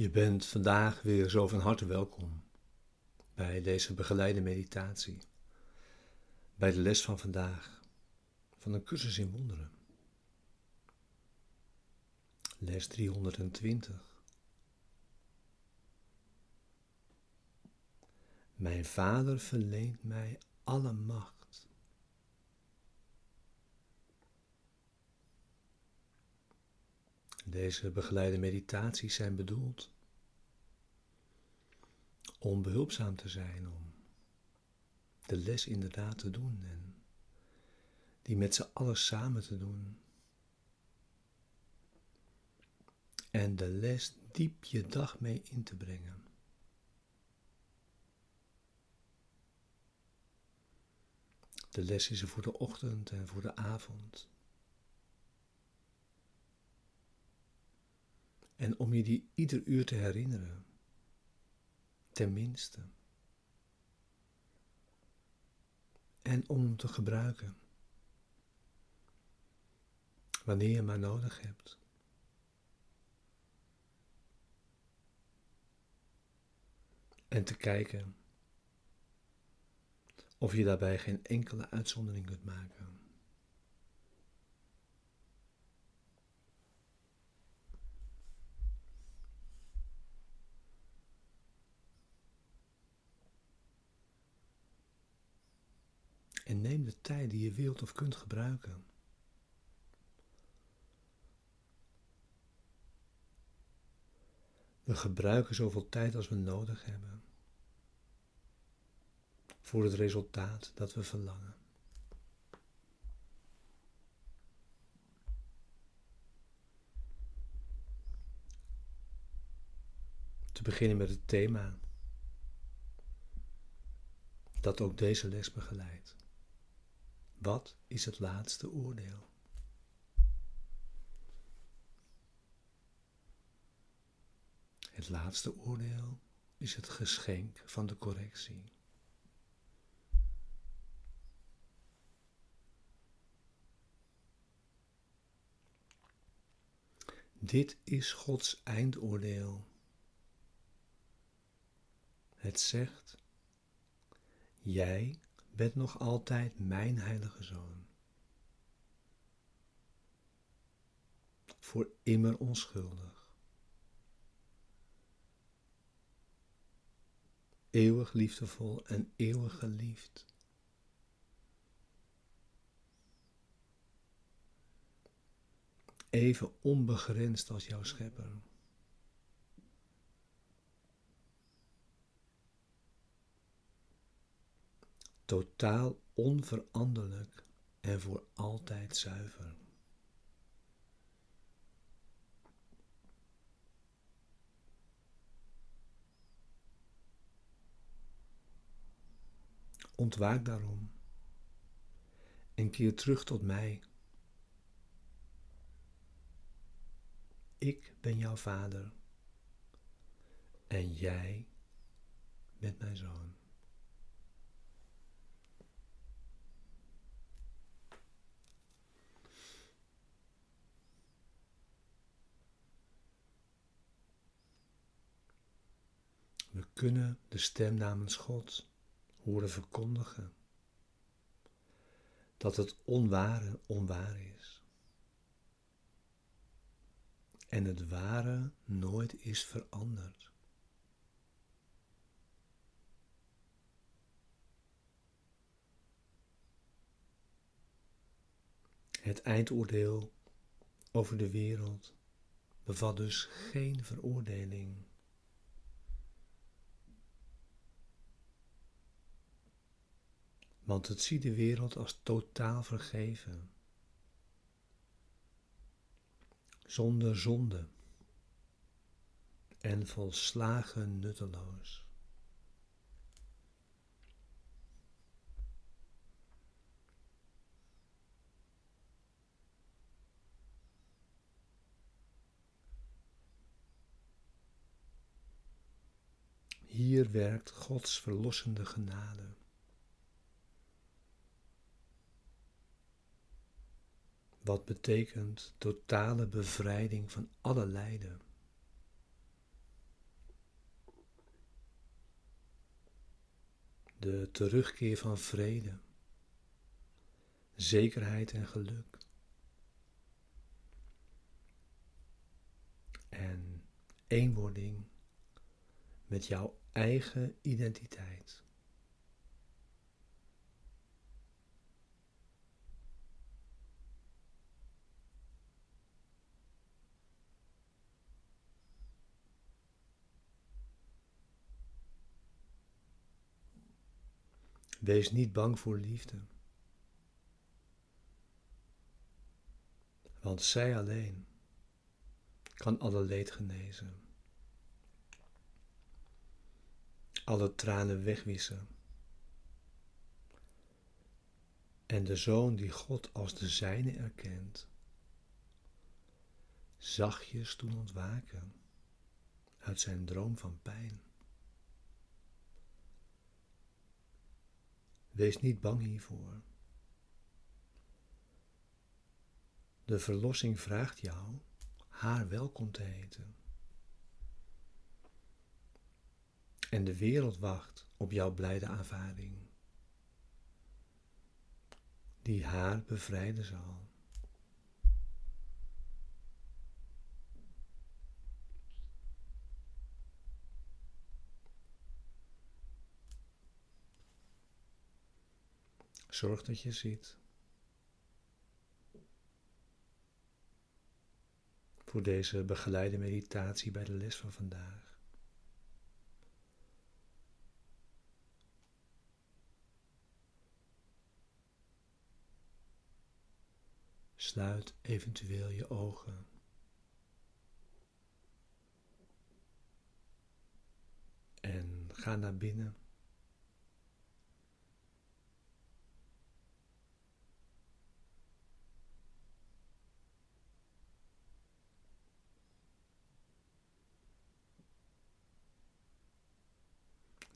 Je bent vandaag weer zo van harte welkom bij deze begeleide meditatie, bij de les van vandaag van een cursus in wonderen. Les 320. Mijn Vader verleent mij alle macht Deze begeleide meditaties zijn bedoeld om behulpzaam te zijn, om de les inderdaad te doen en die met z'n allen samen te doen. En de les diep je dag mee in te brengen. De les is er voor de ochtend en voor de avond. En om je die ieder uur te herinneren, tenminste. En om hem te gebruiken, wanneer je maar nodig hebt. En te kijken of je daarbij geen enkele uitzondering kunt maken. En neem de tijd die je wilt of kunt gebruiken. We gebruiken zoveel tijd als we nodig hebben voor het resultaat dat we verlangen. Te beginnen met het thema dat ook deze les begeleidt. Wat is het laatste oordeel? Het laatste oordeel is het geschenk van de correctie. Dit is Gods eindoordeel. Het zegt: Jij bent nog altijd mijn heilige zoon. Voor immer onschuldig. Eeuwig liefdevol en eeuwig geliefd. Even onbegrensd als jouw schepper. Totaal onveranderlijk en voor altijd zuiver. Ontwaak daarom en keer terug tot mij. Ik ben jouw vader en jij bent mijn zoon. We kunnen de stem namens God horen verkondigen dat het onware onwaar is. En het ware nooit is veranderd. Het eindoordeel over de wereld bevat dus geen veroordeling. Want het ziet de wereld als totaal vergeven, zonder zonde en volslagen nutteloos. Hier werkt Gods verlossende genade. wat betekent totale bevrijding van alle lijden. De terugkeer van vrede, zekerheid en geluk. En eenwording met jouw eigen identiteit. Wees niet bang voor liefde. Want zij alleen kan alle leed genezen. Alle tranen wegwissen. En de zoon die God als de zijne erkent, zachtjes doen ontwaken uit zijn droom van pijn. Wees niet bang hiervoor. De verlossing vraagt jou haar welkom te heten. En de wereld wacht op jouw blijde aanvaarding, die haar bevrijden zal. Zorg dat je ziet. Voor deze begeleide meditatie bij de les van vandaag. Sluit eventueel je ogen. En ga naar binnen.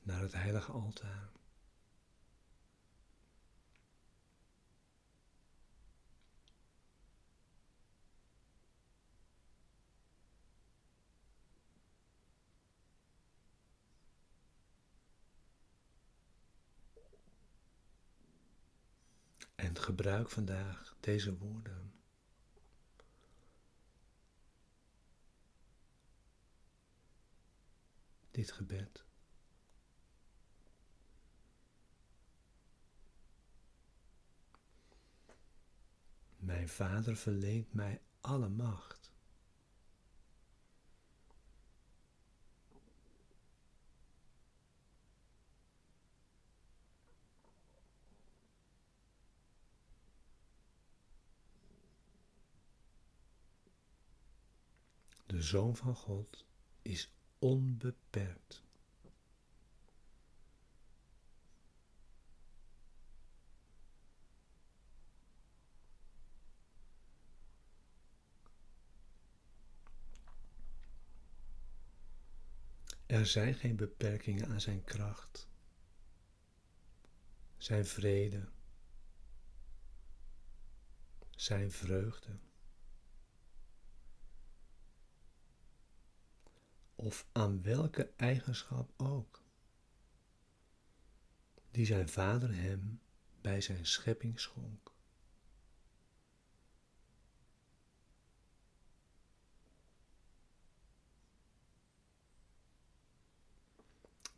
Naar het heilige altaar. En gebruik vandaag deze woorden. Dit gebed. Mijn Vader verleent mij alle macht. De Zoon van God is onbeperkt. Er zijn geen beperkingen aan zijn kracht, zijn vrede, zijn vreugde. Of aan welke eigenschap ook, die zijn vader hem bij zijn schepping schonk.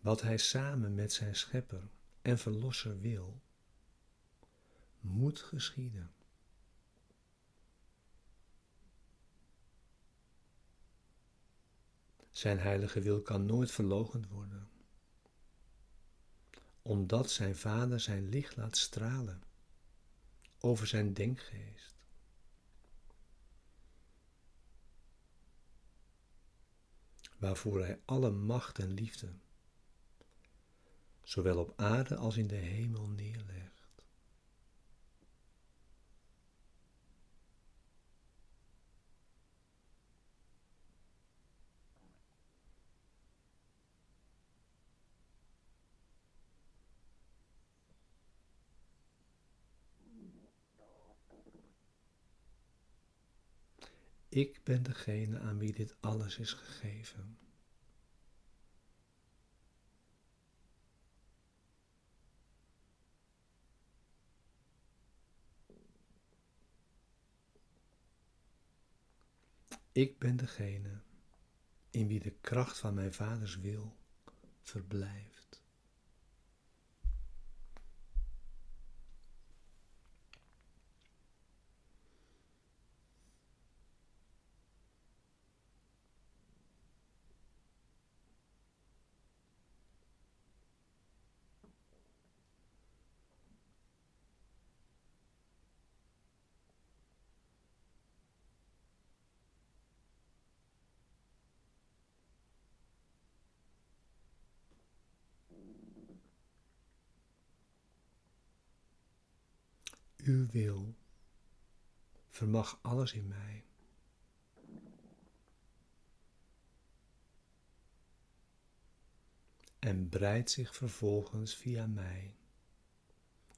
Wat hij samen met zijn schepper en verlosser wil, moet geschieden. Zijn heilige wil kan nooit verlogend worden, omdat zijn vader zijn licht laat stralen over zijn denkgeest. Waarvoor hij alle macht en liefde zowel op aarde als in de hemel neerlegt. Ik ben degene aan wie dit alles is gegeven. Ik ben degene in wie de kracht van mijn vaders wil verblijft. Uw wil vermag alles in mij. En breidt zich vervolgens via mij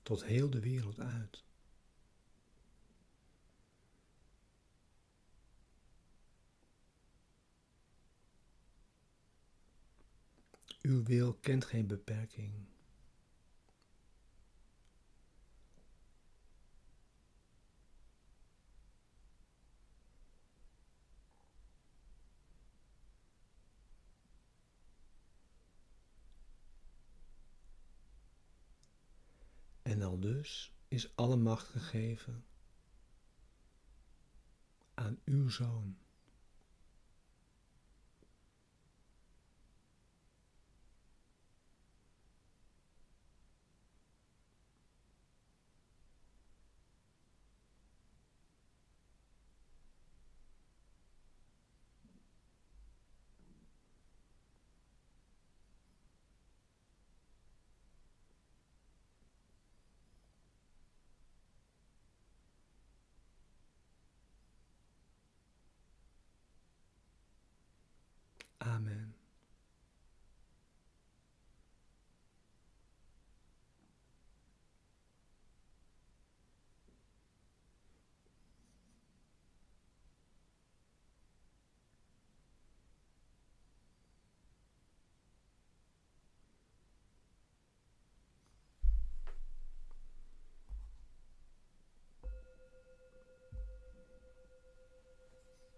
tot heel de wereld uit. Uw wil kent geen beperking. Dus is alle macht gegeven aan uw zoon. Amen.